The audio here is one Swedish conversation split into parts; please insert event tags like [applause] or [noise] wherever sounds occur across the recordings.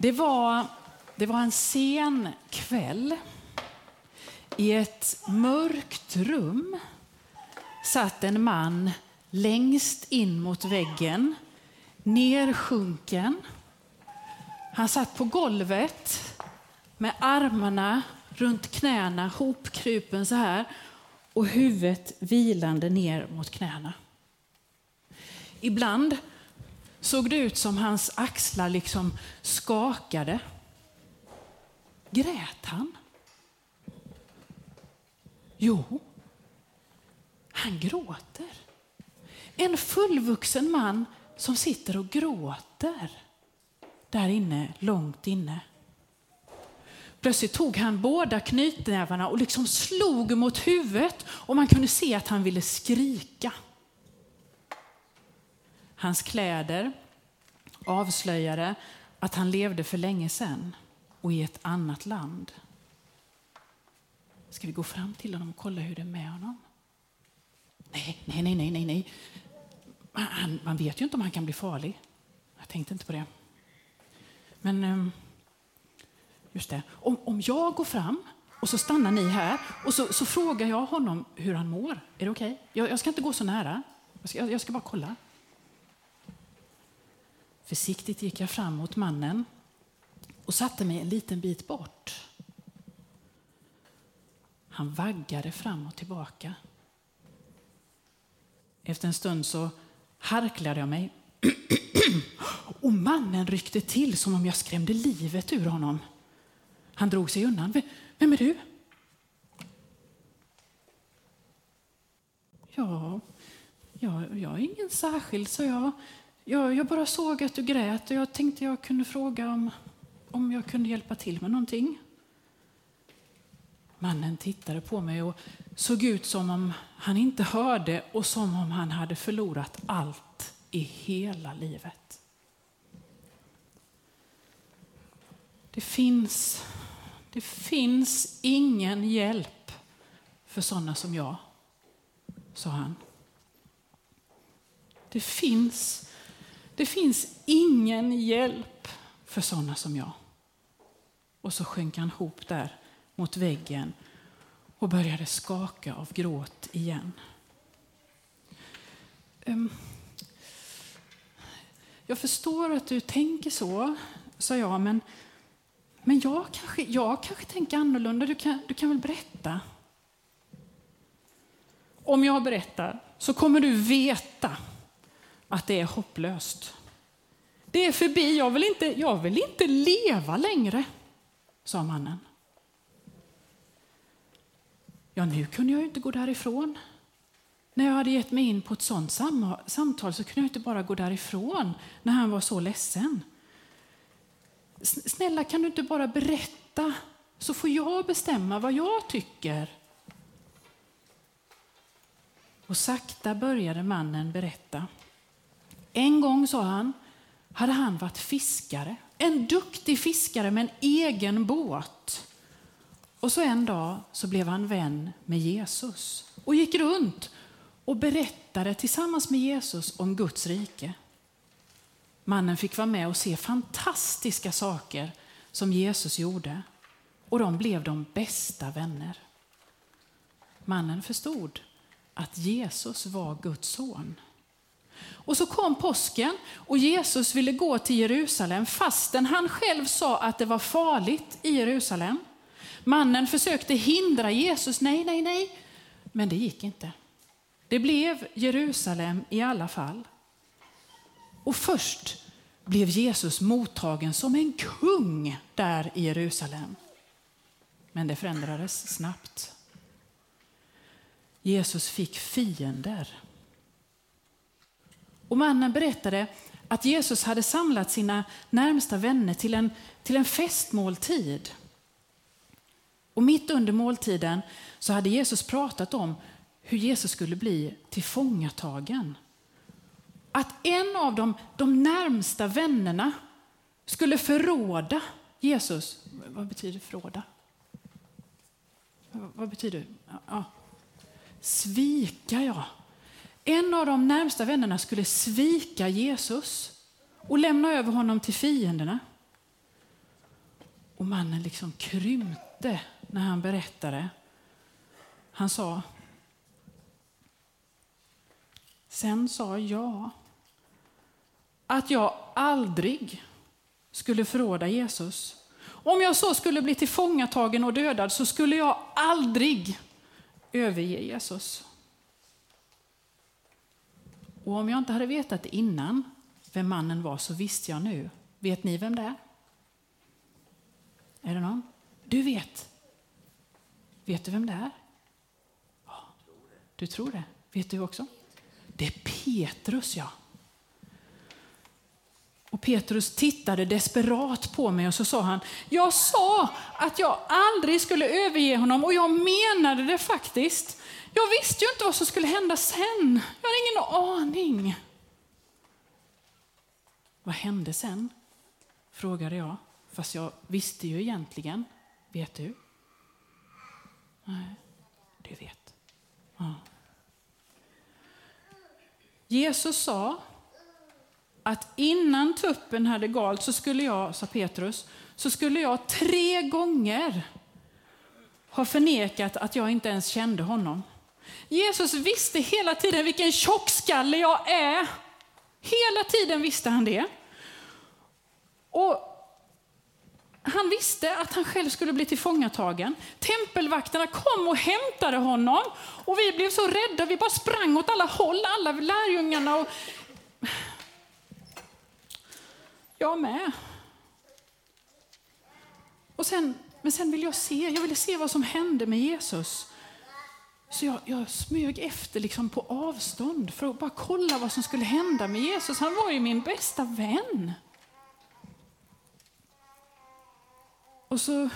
Det var, det var en sen kväll. I ett mörkt rum satt en man längst in mot väggen, nersjunken. Han satt på golvet med armarna runt knäna, hopkrupen så här och huvudet vilande ner mot knäna. Ibland såg det ut som hans axlar liksom skakade. Grät han? Jo, han gråter. En fullvuxen man som sitter och gråter där inne, långt inne. Plötsligt tog han båda knytnävarna och liksom slog mot huvudet och man kunde se att han ville skrika. Hans kläder avslöjade att han levde för länge sedan och i ett annat land. Ska vi gå fram till honom och kolla hur det är med honom? Nej, nej, nej, nej, nej. nej. Man, man vet ju inte om han kan bli farlig. Jag tänkte inte på det. Men ehm, just det, om, om jag går fram och så stannar ni här och så, så frågar jag honom hur han mår. Är det okej? Okay? Jag, jag, ska inte gå så nära. Jag ska, jag ska bara kolla. Försiktigt gick jag fram mot mannen och satte mig en liten bit bort. Han vaggade fram och tillbaka. Efter en stund så harklade jag mig [clears throat] och mannen ryckte till som om jag skrämde livet ur honom. Han drog sig undan. Vem är du? Ja, jag, jag är ingen särskild, sa jag jag. Jag bara såg att du grät och jag tänkte jag kunde fråga om, om jag kunde hjälpa till med någonting. Mannen tittade på mig och såg ut som om han inte hörde och som om han hade förlorat allt i hela livet. Det finns, det finns ingen hjälp för sådana som jag, sa han. Det finns, det finns ingen hjälp för sådana som jag. Och så sjönk han ihop där mot väggen och började skaka av gråt igen. Ehm, jag förstår att du tänker så, sa jag, men, men jag, kanske, jag kanske tänker annorlunda. Du kan, du kan väl berätta? Om jag berättar så kommer du veta att det är hopplöst. Det är förbi, jag vill inte, jag vill inte leva längre, sa mannen. Ja, nu kunde jag inte gå därifrån. När jag hade gett mig in på ett sånt samtal så kunde jag inte bara gå därifrån när han var så ledsen. Snälla, kan du inte bara berätta så får jag bestämma vad jag tycker? Och sakta började mannen berätta. En gång, sa han, hade han varit fiskare. En duktig fiskare med en egen båt. Och så en dag så blev han vän med Jesus och gick runt och berättade tillsammans med Jesus om Guds rike. Mannen fick vara med och se fantastiska saker som Jesus gjorde och de blev de bästa vänner. Mannen förstod att Jesus var Guds son. Och så kom påsken och Jesus ville gå till Jerusalem fastän han själv sa att det var farligt i Jerusalem. Mannen försökte hindra Jesus. Nej, nej, nej. Men det gick inte. Det blev Jerusalem i alla fall. Och först blev Jesus mottagen som en kung där i Jerusalem. Men det förändrades snabbt. Jesus fick fiender. Och mannen berättade att Jesus hade samlat sina närmsta vänner till en, till en festmåltid. Och mitt under måltiden så hade Jesus pratat om hur Jesus skulle bli tillfångatagen. Att en av de, de närmsta vännerna skulle förråda Jesus. Vad betyder förråda? Vad betyder ja. Svika, ja. En av de närmsta vännerna skulle svika Jesus och lämna över honom till fienderna. Och mannen liksom krympte när han berättade. Han sa, sen sa jag att jag aldrig skulle förråda Jesus. Om jag så skulle bli tillfångatagen och dödad så skulle jag aldrig överge Jesus. Och om jag inte hade vetat innan vem mannen var så visste jag nu. Vet ni vem det är? Är det någon? Du vet. Vet du vem det är? Ja. Du tror det? Vet du också? Det är Petrus, ja. Och Petrus tittade desperat på mig och så sa han, jag sa att jag aldrig skulle överge honom och jag menade det faktiskt. Jag visste ju inte vad som skulle hända sen. Jag hade ingen aning. Vad hände sen? Frågade jag, fast jag visste ju egentligen. Vet du? Nej, du vet. Ja. Jesus sa att innan tuppen hade galt så skulle jag, sa Petrus, så skulle jag tre gånger ha förnekat att jag inte ens kände honom. Jesus visste hela tiden vilken tjockskalle jag är. Hela tiden visste han det. Och han visste att han själv skulle bli tillfångatagen. Tempelvakterna kom och hämtade honom och vi blev så rädda. Vi bara sprang åt alla håll, alla lärjungarna. Och... Jag med. Och sen, men sen ville jag se, jag ville se vad som hände med Jesus. Så jag, jag smög efter liksom på avstånd för att bara kolla vad som skulle hända med Jesus. Han var ju min bästa vän. Och så,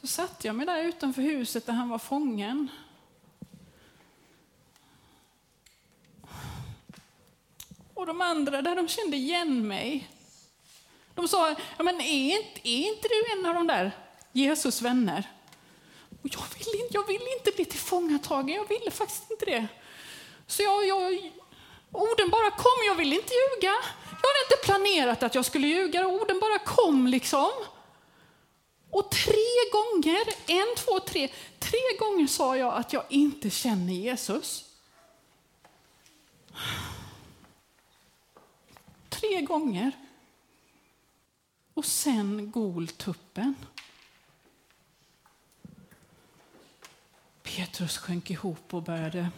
så satt jag mig där utanför huset där han var fången. Och de andra där, de kände igen mig. De sa, ja, men är, inte, är inte du en av de där Jesus vänner? Och jag, vill, jag vill inte bli tillfångatagen, jag ville faktiskt inte det. Så jag, jag, orden bara kom, jag ville inte ljuga. Jag hade inte planerat att jag skulle ljuga, orden bara kom liksom. Och tre gånger, en, två, tre, tre gånger sa jag att jag inte känner Jesus. Tre gånger. Och sen goltuppen. tuppen. Petrus sjönk ihop och började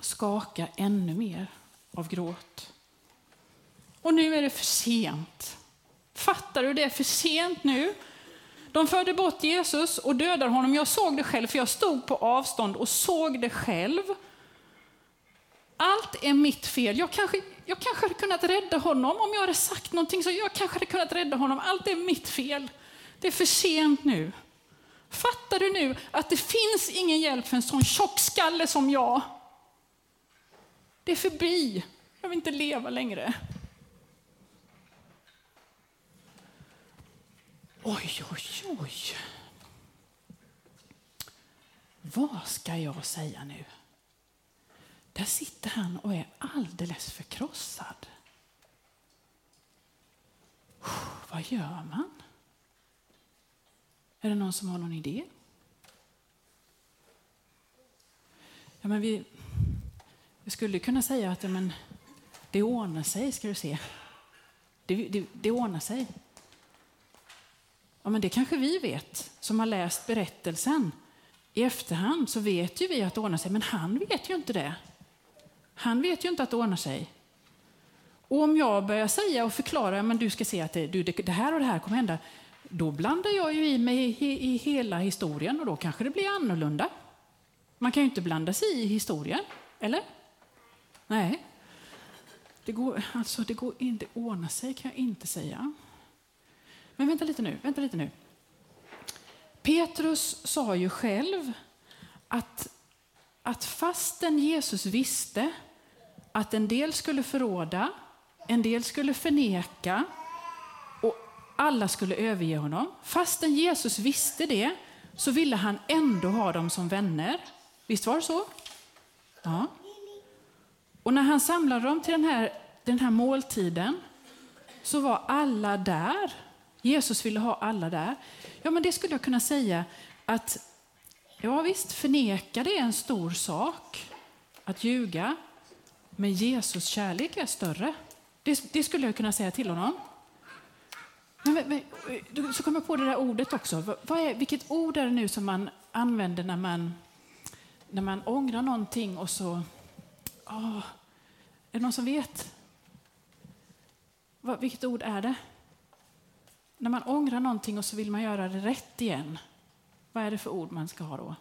skaka ännu mer av gråt. Och nu är det för sent. Fattar du? Det är för sent nu. De förde bort Jesus och dödade honom. Jag såg det själv, för jag stod på avstånd och såg det själv. Allt är mitt fel. Jag kanske, jag kanske hade kunnat rädda honom om jag hade sagt någonting. Så jag kanske hade kunnat rädda honom. Allt är mitt fel. Det är för sent nu. Fattar du nu att det finns ingen hjälp för en sån tjockskalle som jag? Det är förbi. Jag vill inte leva längre. Oj, oj, oj. Vad ska jag säga nu? Där sitter han och är alldeles förkrossad. Vad gör man? Är det någon som har någon idé? Ja, men vi, vi skulle kunna säga att ja, men, det ordnar sig, ska du se. Det, det, det ordnar sig. Ja, men det kanske vi vet som har läst berättelsen. I efterhand så vet ju vi att det ordnar sig, men han vet ju inte det. Han vet ju inte att det ordnar sig. Och om jag börjar säga och förklara, men du ska se att det, du, det här och det här kommer hända, då blandar jag ju i mig i, hela historien och då kanske det blir annorlunda. Man kan ju inte blanda sig i historien, eller? Nej. Det går, alltså, det går inte ordna sig kan jag inte säga. Men vänta lite nu, vänta lite nu. Petrus sa ju själv att, att fastän Jesus visste att en del skulle förråda, en del skulle förneka alla skulle överge honom. Fastän Jesus visste det så ville han ändå ha dem som vänner. Visst var det så? Ja. Och när han samlade dem till den här, den här måltiden så var alla där Jesus ville ha alla där. Ja, men det skulle jag kunna säga att ja visst, förneka det är en stor sak. Att ljuga. Men Jesus kärlek är större. Det, det skulle jag kunna säga till honom. Men, men, så kommer jag på det där ordet också. Vad är, vilket ord är det nu som man använder när man, när man ångrar någonting och så... Åh, är det någon som vet? Vad, vilket ord är det? När man ångrar någonting och så vill man göra det rätt igen. Vad är det för ord man ska ha då?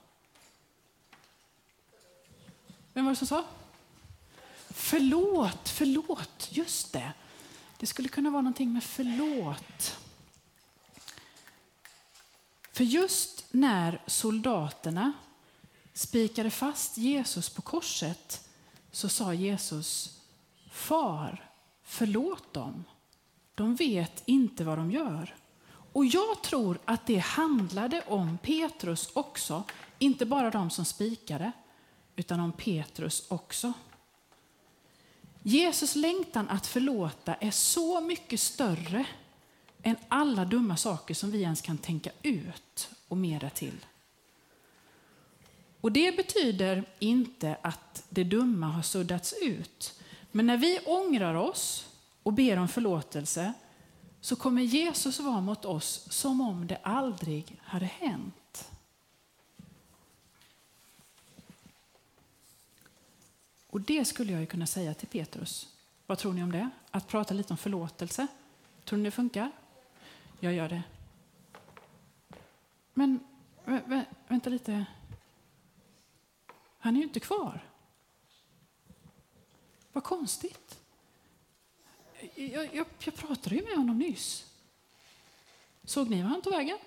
Vem var det som sa? Förlåt, förlåt, just det. Det skulle kunna vara någonting med förlåt. För just när soldaterna spikade fast Jesus på korset så sa Jesus Far, förlåt dem. De vet inte vad de gör. Och jag tror att det handlade om Petrus också, inte bara de som spikade, utan om Petrus också. Jesus längtan att förlåta är så mycket större än alla dumma saker som vi ens kan tänka ut och mera till. Och Det betyder inte att det dumma har suddats ut. Men när vi ångrar oss och ber om förlåtelse så kommer Jesus vara mot oss som om det aldrig hade hänt. Och det skulle jag kunna säga till Petrus. Vad tror ni om det? Att prata lite om förlåtelse. Tror ni det funkar? Jag gör det. Men vä vä vänta lite. Han är ju inte kvar. Vad konstigt. Jag, jag, jag pratade ju med honom nyss. Såg ni var han tog vägen?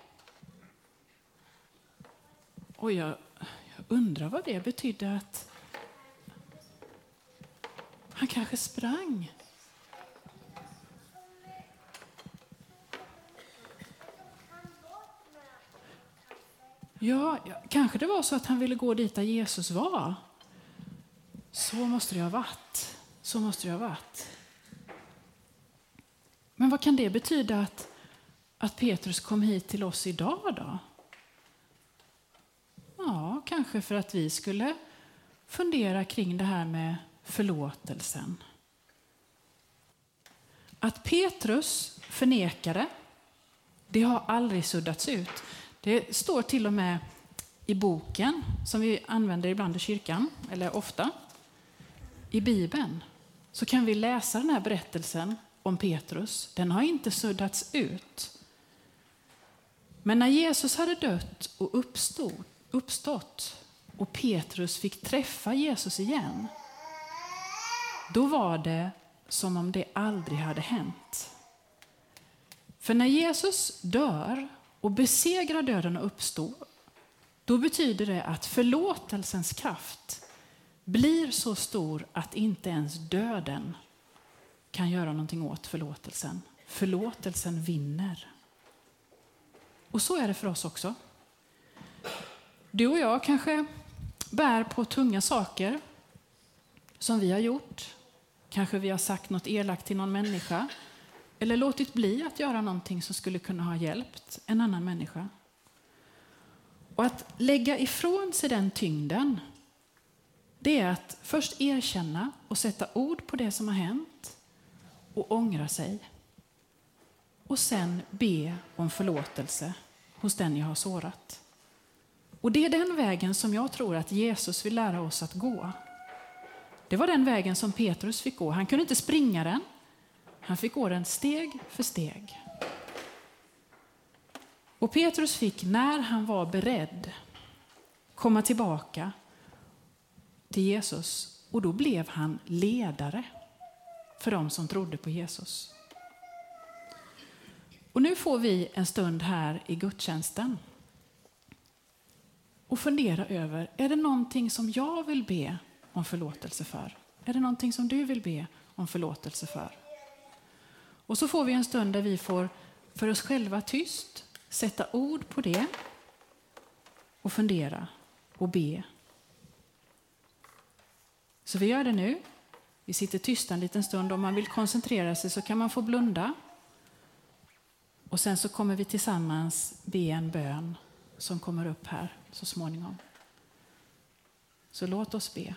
Och jag, jag undrar vad det betydde att han kanske sprang. Ja, kanske det var så att han ville gå dit där Jesus var. Så måste det ha varit. Så måste det ha varit. Men vad kan det betyda att, att Petrus kom hit till oss idag då? Ja, kanske för att vi skulle fundera kring det här med förlåtelsen. Att Petrus förnekade, det har aldrig suddats ut. Det står till och med i boken, som vi använder ibland i kyrkan, eller ofta, i Bibeln, så kan vi läsa den här berättelsen om Petrus. Den har inte suddats ut. Men när Jesus hade dött och uppstod, uppstått och Petrus fick träffa Jesus igen, då var det som om det aldrig hade hänt. För när Jesus dör och besegrar döden och uppstår, då betyder det att förlåtelsens kraft blir så stor att inte ens döden kan göra någonting åt förlåtelsen. Förlåtelsen vinner. Och så är det för oss också. Du och jag kanske bär på tunga saker som vi har gjort. Kanske vi har sagt något elakt till någon människa eller låtit bli att göra någonting som skulle kunna ha hjälpt en annan människa. Och att lägga ifrån sig den tyngden, det är att först erkänna och sätta ord på det som har hänt och ångra sig. Och sen be om förlåtelse hos den jag har sårat. Och det är den vägen som jag tror att Jesus vill lära oss att gå. Det var den vägen som Petrus fick gå. Han kunde inte springa den. Han fick gå den steg för steg. Och Petrus fick, när han var beredd, komma tillbaka till Jesus. Och då blev han ledare för dem som trodde på Jesus. Och nu får vi en stund här i gudstjänsten och fundera över, är det någonting som jag vill be om förlåtelse för? Är det någonting som du vill be om förlåtelse för? Och så får vi en stund där vi får för oss själva tyst sätta ord på det och fundera och be. Så vi gör det nu. Vi sitter tysta en liten stund. Om man vill koncentrera sig så kan man få blunda Och sen så kommer vi tillsammans be en bön som kommer upp här så småningom. Så låt oss be.